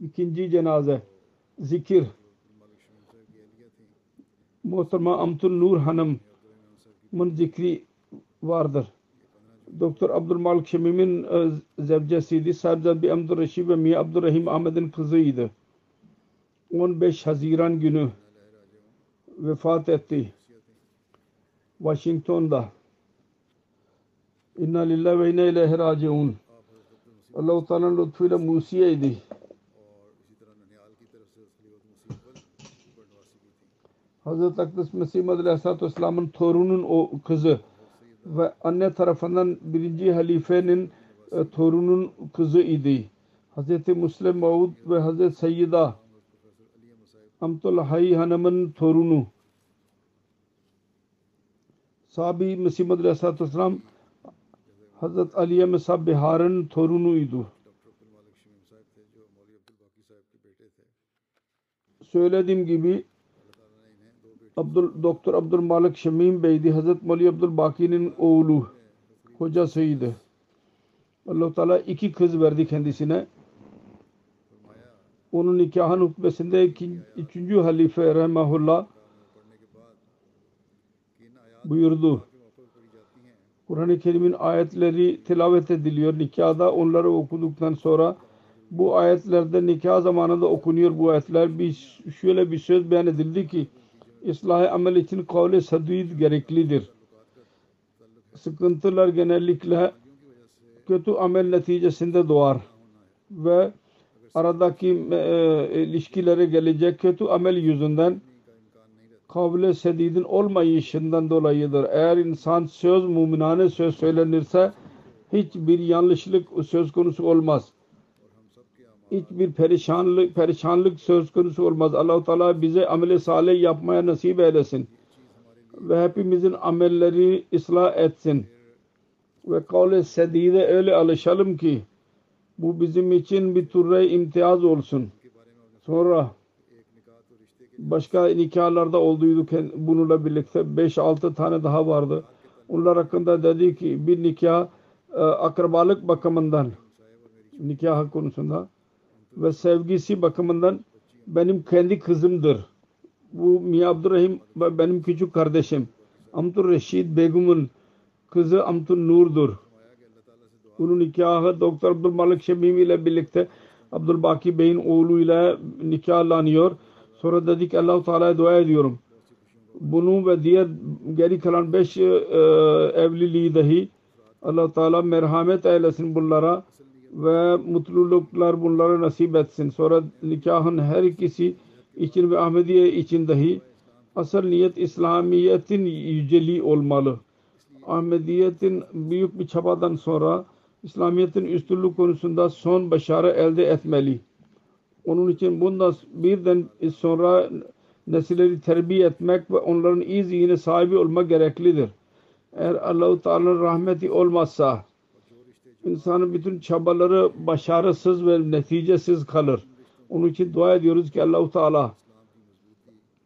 İkinci cenaze zikir Muhterema Amtun Nur Hanım'ın zikri vardır. Doktor Abdülmalik Şemim'in e, zevcesiydi. Sahibzade Abdurreşid ve Miya Abdurrahim Ahmet'in kızıydı. 15 Haziran günü vefat etti. Washington'da. İnna lillahi ve inna ileyhi raciun. Allah-u Teala'nın lütfuyla Musiye'ydi. Hazreti Akdüs Mesih Madri Aleyhisselatü Vesselam'ın torunun o kızı ve anne tarafından birinci halifenin e, torunun kızı idi. Hazreti Müslim Maud ve Hazreti Seyyida Amtullah Hayy Hanım'ın torunu. Sabi Mesih Madri Aleyhisselatü Vesselam Hazreti Aliye Mesab Bihar'ın torunuydu. Söylediğim gibi Abdul Doktor Abdülmalik Şemim Bey'di. Hazret Mali Abdülbaki'nin oğlu. Kocasıydı. allah Teala iki kız verdi kendisine. Onun nikahın hutbesinde iki, üçüncü halife Rahimahullah buyurdu. Kur'an-ı Kerim'in ayetleri tilavet ediliyor. Nikahda onları okuduktan sonra bu ayetlerde nikah zamanında okunuyor bu ayetler. Bir, şöyle bir söz beyan edildi ki ıslah amel için kavle sadid gereklidir. Sıkıntılar genellikle kötü amel neticesinde doğar ve aradaki e, ilişkilere gelecek kötü amel yüzünden kavle sedidin olmayışından dolayıdır. Eğer insan söz muminane söz söylenirse hiçbir yanlışlık söz konusu olmaz. Hiçbir perişanlık perişanlık söz konusu olmaz. Allah Teala bize ameli salih yapmaya nasip eylesin ve hepimizin amelleri ıslah etsin ve kavle sedide öyle alışalım ki bu bizim için bir türlü imtiyaz olsun. Sonra başka nikahlarda olduydu bununla birlikte 5-6 tane daha vardı. Onlar hakkında dedi ki bir nikah e, akrabalık bakımından nikah konusunda ve sevgisi bakımından benim kendi kızımdır. Bu Miya Abdurrahim benim küçük kardeşim. Amtur Reşid Begum'un kızı Amtur Nur'dur. Bunun nikahı Doktor Abdülmalik Şemimi ile birlikte Abdülbaki Bey'in oğluyla nikahlanıyor. Sonra dedik Allah-u Teala'ya dua ediyorum. Bunu ve diğer geri kalan beş e, evliliği dahi allah Teala merhamet eylesin bunlara ve mutluluklar bunlara nasip etsin. Sonra nikahın her ikisi için ve Ahmediye için dahi asıl niyet İslamiyet'in yüceliği olmalı. Ahmediyetin büyük bir çabadan sonra İslamiyet'in üstünlük konusunda son başarı elde etmeli. Onun için bundan birden sonra nesilleri terbiye etmek ve onların iyi zihni sahibi olmak gereklidir. Eğer Allah-u Teala'nın rahmeti olmazsa insanın bütün çabaları başarısız ve neticesiz kalır. Onun için dua ediyoruz ki Allah-u Teala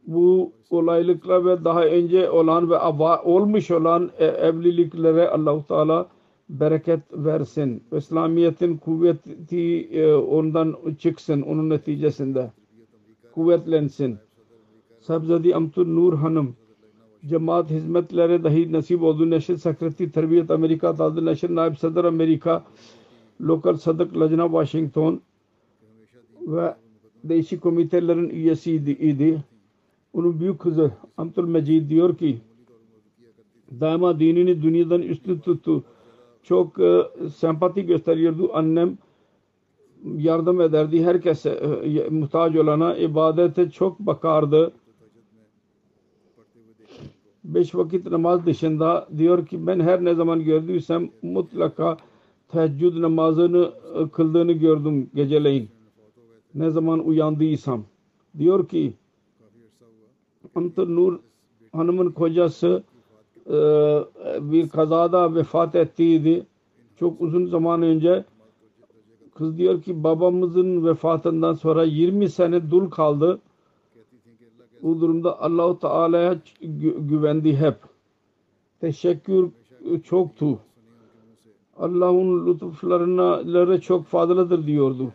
bu olaylıkla ve daha önce olan ve olmuş olan e, evliliklere Allah-u Teala bereket versin. İslamiyet'in kuvveti e, ondan çıksın onun neticesinde. Kuvvetlensin. Sabzadi Amtur Nur Hanım cemaat hizmetleri dahi nasip oldu. Neşir Sekreteri Terbiyet Amerika Tadı Neşir Naib Sadr Amerika Lokal Sadık Lajna Washington ve değişik komitelerin üyesiydi. Idi. Onun büyük kızı Amtul Mecid diyor ki daima dinini dünyadan üstün tuttu. Çok e, sempati gösteriyordu. Annem yardım ederdi herkese e, muhtaç olana ibadete çok bakardı. Beş vakit namaz dışında diyor ki ben her ne zaman gördüysem mutlaka teheccüd namazını e, kıldığını gördüm geceleyin. Ne zaman uyandıysam. Diyor ki Antır Nur hanımın kocası e, bir kazada vefat ettiydi. Çok uzun zaman önce kız diyor ki babamızın vefatından sonra 20 sene dul kaldı. Bu durumda Allahu Teala'ya güvendi hep. Teşekkür çoktu. Allah'ın lütuflarına çok fazladır diyordu.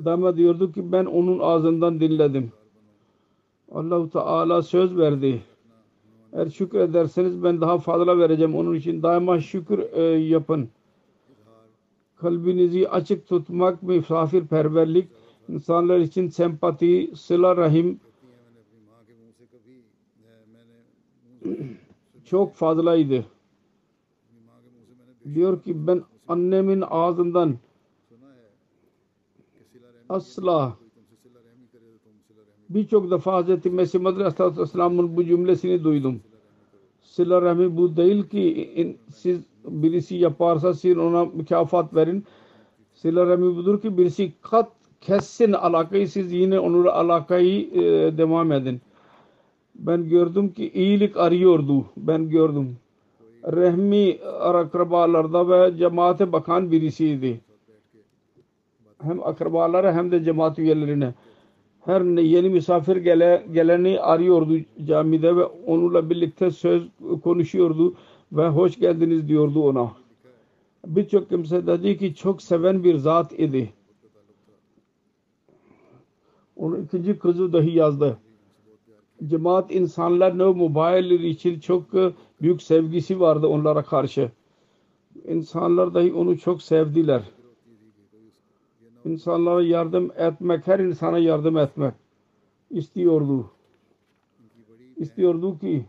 Adama diyordu ki ben onun ağzından dinledim. Allahu Teala söz verdi. Eğer şükür ederseniz ben daha fazla vereceğim. Onun için daima şükür e, yapın. Kalbinizi açık tutmak, misafirperverlik, insanlar için sempati, sıla rahim çok fazlaydı. Diyor ki ben annemin ağzından asla birçok defa Hz. Mesih Madri Aleyhisselam'ın bu cümlesini duydum. Sıla rahmi bu değil ki in, siz birisi yaparsa siz ona mükafat verin. Sıla rahmi budur ki birisi kat kessin alakayı siz yine onunla alakayı e, devam edin. Ben gördüm ki iyilik arıyordu. Ben gördüm. Rehmi akrabalarda ve cemaate bakan birisiydi. Hem akrabalara hem de cemaat üyelerine her yeni misafir gele, geleni arıyordu camide ve onunla birlikte söz konuşuyordu ve hoş geldiniz diyordu ona. Birçok kimse dedi ki çok seven bir zat idi. Onun ikinci kızı dahi yazdı. Cemaat insanlar ne mübayeler için çok büyük sevgisi vardı onlara karşı. İnsanlar dahi onu çok sevdiler insanlara yardım etmek, her insana yardım etmek istiyordu. İstiyordu ki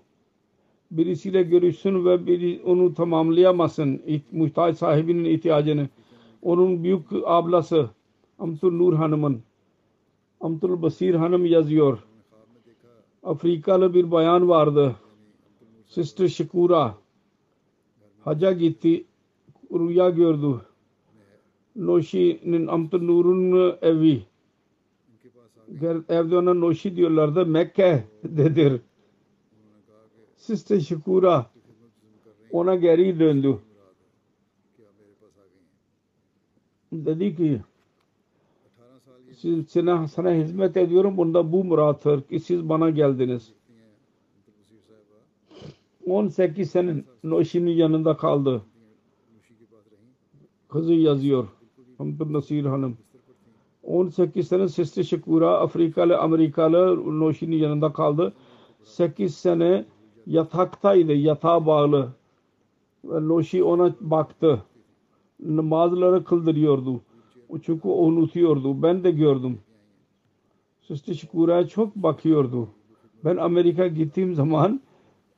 birisiyle görüşsün ve biri onu tamamlayamasın muhtaç sahibinin ihtiyacını. Onun büyük ablası Amtul Nur Hanım'ın Amtul Basir Hanım yazıyor. Afrikalı bir bayan vardı. Sister Shakura haca gitti. Rüya gördü. Noşi'nin Amtul Nur'un evi. Evde ona Noşi diyorlardı. Mekke'dedir. Sister Shakura ona geri döndü. Dedi ki sana, sana hizmet ediyorum. Bunda bu murattır ki siz bana geldiniz. 18 sene Noşin'in yanında kaldı. Kızı yazıyor. Hamdun Nasir Hanım. 18 sene Sister Şakura Afrikalı Amerikalı Noşin'in yanında kaldı. 8 sene yataktaydı. Yatağa bağlı. ve Noşi ona baktı. Namazları kıldırıyordu. Çünkü o unutuyordu. Ben de gördüm. Sister Shakura'ya çok bakıyordu. Ben Amerika gittiğim zaman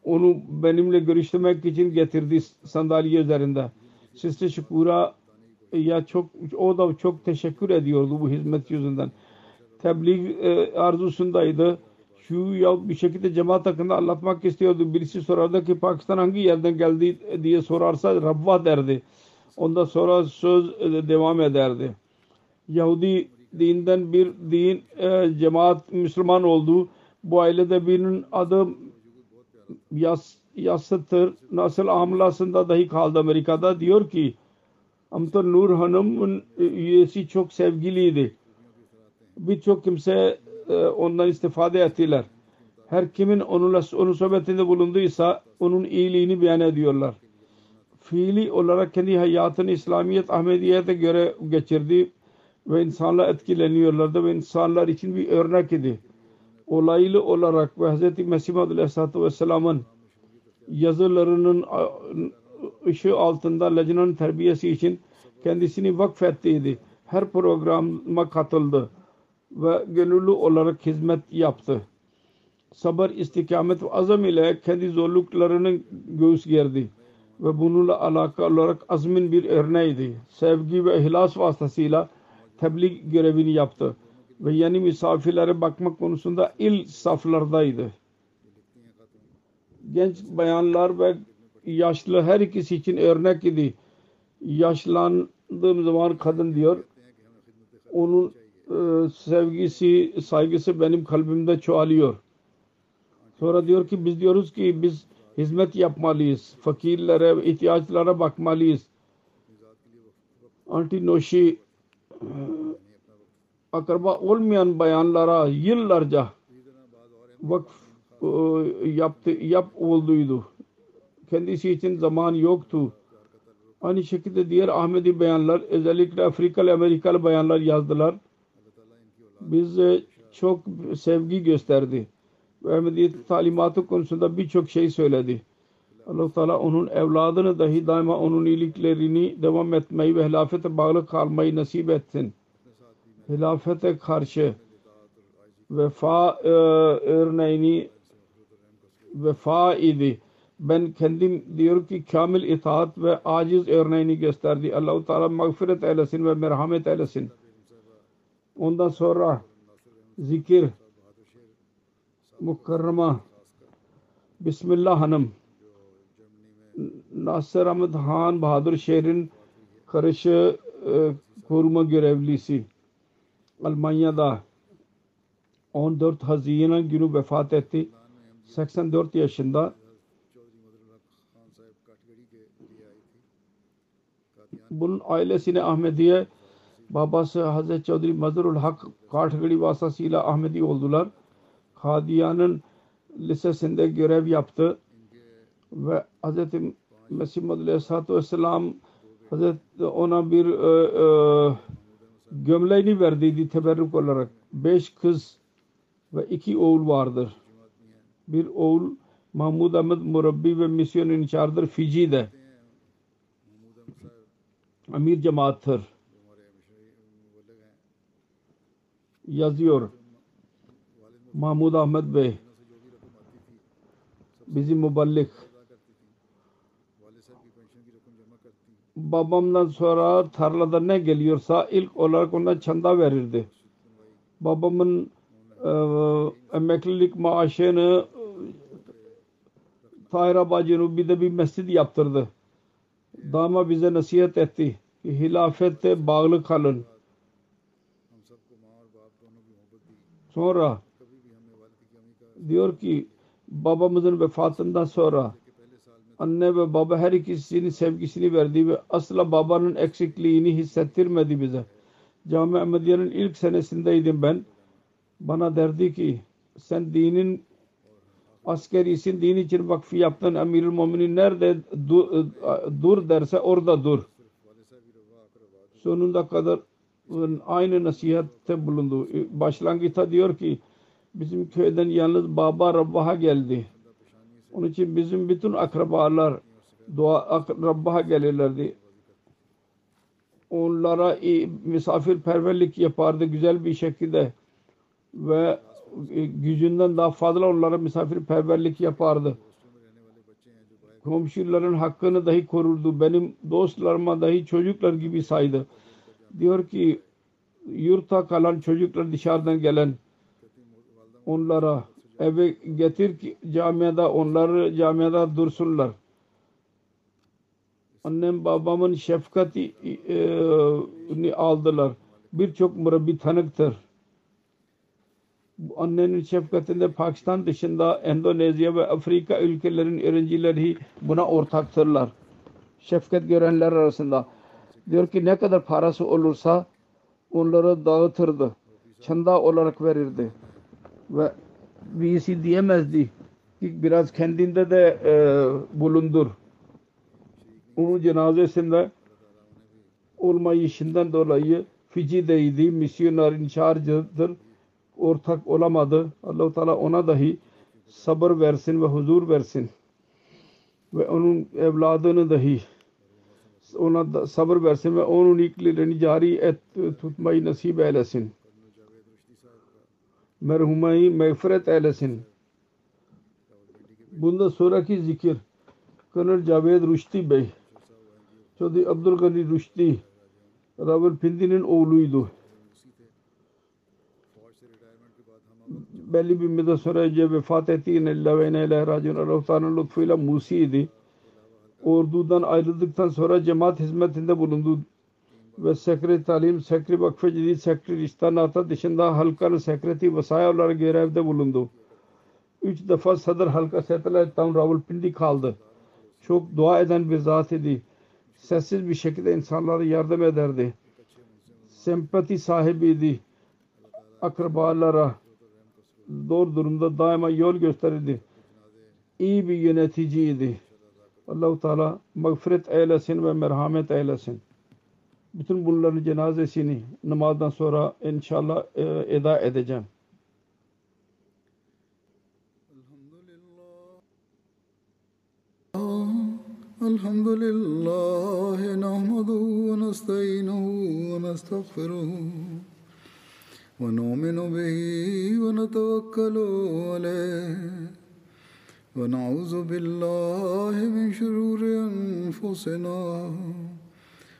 onu benimle görüşmek için getirdi sandalye üzerinde. Sister Shakura ya çok o da çok teşekkür ediyordu bu hizmet yüzünden. Tebliğ e, arzusundaydı. Şu ya bir şekilde cemaat hakkında anlatmak istiyordu. Birisi sorardı ki Pakistan hangi yerden geldi diye sorarsa Rabba derdi. Ondan sonra söz e, devam ederdi. Yahudi dinden bir din e, cemaat Müslüman oldu. Bu ailede birinin adı Yas, Yasıtır. Nasıl amlasında dahi kaldı Amerika'da. Diyor ki Amtar Nur Hanım'ın e, üyesi çok sevgiliydi. Birçok kimse ondan istifade ettiler. Her kimin onunla onun sohbetinde bulunduysa onun iyiliğini beyan ediyorlar. Fiili olarak kendi hayatını İslamiyet Ahmediye'de göre geçirdi ve insanlar etkileniyorlardı ve insanlar için bir örnek idi. Olaylı olarak ve Hz. Mesih Aleyhisselatü Vesselam'ın yazılarının ışığı altında lacnanın terbiyesi için kendisini vakfettiydi. Her programa katıldı ve gönüllü olarak hizmet yaptı. Sabır, istikamet ve azam ile kendi zorluklarını göğüs gerdi ve bununla alakalı olarak azmin bir örneğiydi. Sevgi ve ihlas vasıtasıyla tebliğ görevini yaptı ve yeni misafirlere bakmak konusunda il saflardaydı. Genç bayanlar ve yaşlı her ikisi için örnek idi. Yaşlandığım zaman kadın diyor onun e, sevgisi, saygısı benim kalbimde çoğalıyor. Sonra diyor ki biz diyoruz ki biz hizmet yapmalıyız. Fakirlere, ihtiyaçlara bakmalıyız. Anti Noşi e, akraba olmayan bayanlara yıllarca vakf e, yaptı, yap olduydu. Kendisi için zaman yoktu. Aynı şekilde diğer Ahmedi bayanlar, özellikle Afrikalı, Amerikalı bayanlar yazdılar. Biz e, çok sevgi gösterdi. Ve Ahmediyet talimatı konusunda birçok şey söyledi. allah Teala onun evladını dahi daima onun iyiliklerini devam etmeyi ve hilafete bağlı kalmayı nasip etsin. Hilafete karşı vefa e, örneğini vefa idi. Ben kendim diyor ki kamil itaat ve aciz örneğini gösterdi. Allah-u Teala mağfiret eylesin ve merhamet eylesin. Ondan sonra zikir mukarrama Bismillah Hanım Nasır Ahmet Han Bahadır şehrin karışı e, koruma görevlisi Almanya'da 14 Haziran günü vefat etti. 84 yaşında bunun ailesine Ahmediye babası Hazreti Çavdri Mazharul Hak Kathgadi vasıtasıyla Ahmedi oldular. Kadiyan'ın lisesinde görev yaptı ve Hazreti Mesih Muhammed Aleyhisselatü Vesselam Hazreti ona bir e, e, gömleğini verdiydi teberrük olarak. Beş kız ve iki oğul vardır. Bir oğul Mahmud Ahmed Murabbi ve misyon inchardır Fiji'de. Amir cemaattır. Yazıyor. Mahmud Ahmet Bey bizim müballik babamdan sonra tarlada ne geliyorsa ilk olarak ona çanda verirdi. Babamın e, emeklilik maaşını e, Tahir Bacı'nı bir de bir mescid yaptırdı. Dama bize nasihat etti ki hilafette bağlı kalın. Sonra diyor ki babamızın vefatından sonra anne ve baba her ikisinin sevgisini verdi ve asla babanın eksikliğini hissettirmedi bize. Cami Ahmediye'nin ilk senesindeydim ben. Bana derdi ki sen dinin askerisin, din için vakfi yaptın. Emirül Muminin nerede dur, e, dur derse orada dur. Sonunda kadar aynı nasihatte bulundu. E, başlangıçta diyor ki bizim köyden yalnız Baba Rabbah'a geldi. Onun için bizim bütün akrabalar dua Rabbah'a gelirlerdi. Onlara iyi misafirperverlik yapardı güzel bir şekilde ve e, gücünden daha fazla onlara misafirperverlik yapardı. Komşuların hakkını dahi korurdu. Benim dostlarıma dahi çocuklar gibi saydı. Diyor ki yurtta kalan çocuklar dışarıdan gelen onlara eve getir ki camiada onları camiada dursunlar. Annem babamın şefkati e, aldılar. Birçok murabbi tanıktır. Annenin şefkatinde Pakistan dışında Endonezya ve Afrika ülkelerin öğrencileri buna ortaktırlar. Şefkat görenler arasında. Diyor ki ne kadar parası olursa onları dağıtırdı. Çanda olarak verirdi. Ve birisi diyemezdi ki biraz kendinde de e, bulundur. Onun cenazesinde olmayışından dolayı Fiji'deydi. Misyonerin charge'ıdır. Ortak olamadı. Allah-u Teala ona dahi sabır versin ve huzur versin. Ve onun evladını dahi ona da sabır versin ve onun ilklerini cari et, tutmayı nasip eylesin merhumayı mağfiret eylesin. Bunda sonraki zikir Kanır Caved Rüşti Bey Çodi Abdülgani Rüşti Ravalpindi'nin oğluydu. belli bir müddet sonra önce vefat ettiğine illa ve neyle racun Allah-u Teala'nın lütfuyla Ordudan ayrıldıktan sonra cemaat hizmetinde bulundu. Ve sekreteri talim, sekreteri vakfe cedid, sekreteri istanata dışında halkanın sekreteri vesaya olarak görevde bulundu. Üç defa Sadr Halka Satellite Town Rawalpindi kaldı. Çok dua eden bir zat idi. Sessiz bir şekilde insanlara yardım ederdi. Sempati sahibiydi. Akrabalara doğru durumda daima yol gösterirdi. İyi bir yöneticiydi. Allah-u Teala mağfiret eylesin ve merhamet eylesin. Bütün bunların cenazesini namazdan sonra inşallah e, eda edeceğim. الحمد لله نحمده ونستعينه ونستغفره ونؤمن به ونتوكل عليه ونعوذ بالله من شرور أنفسنا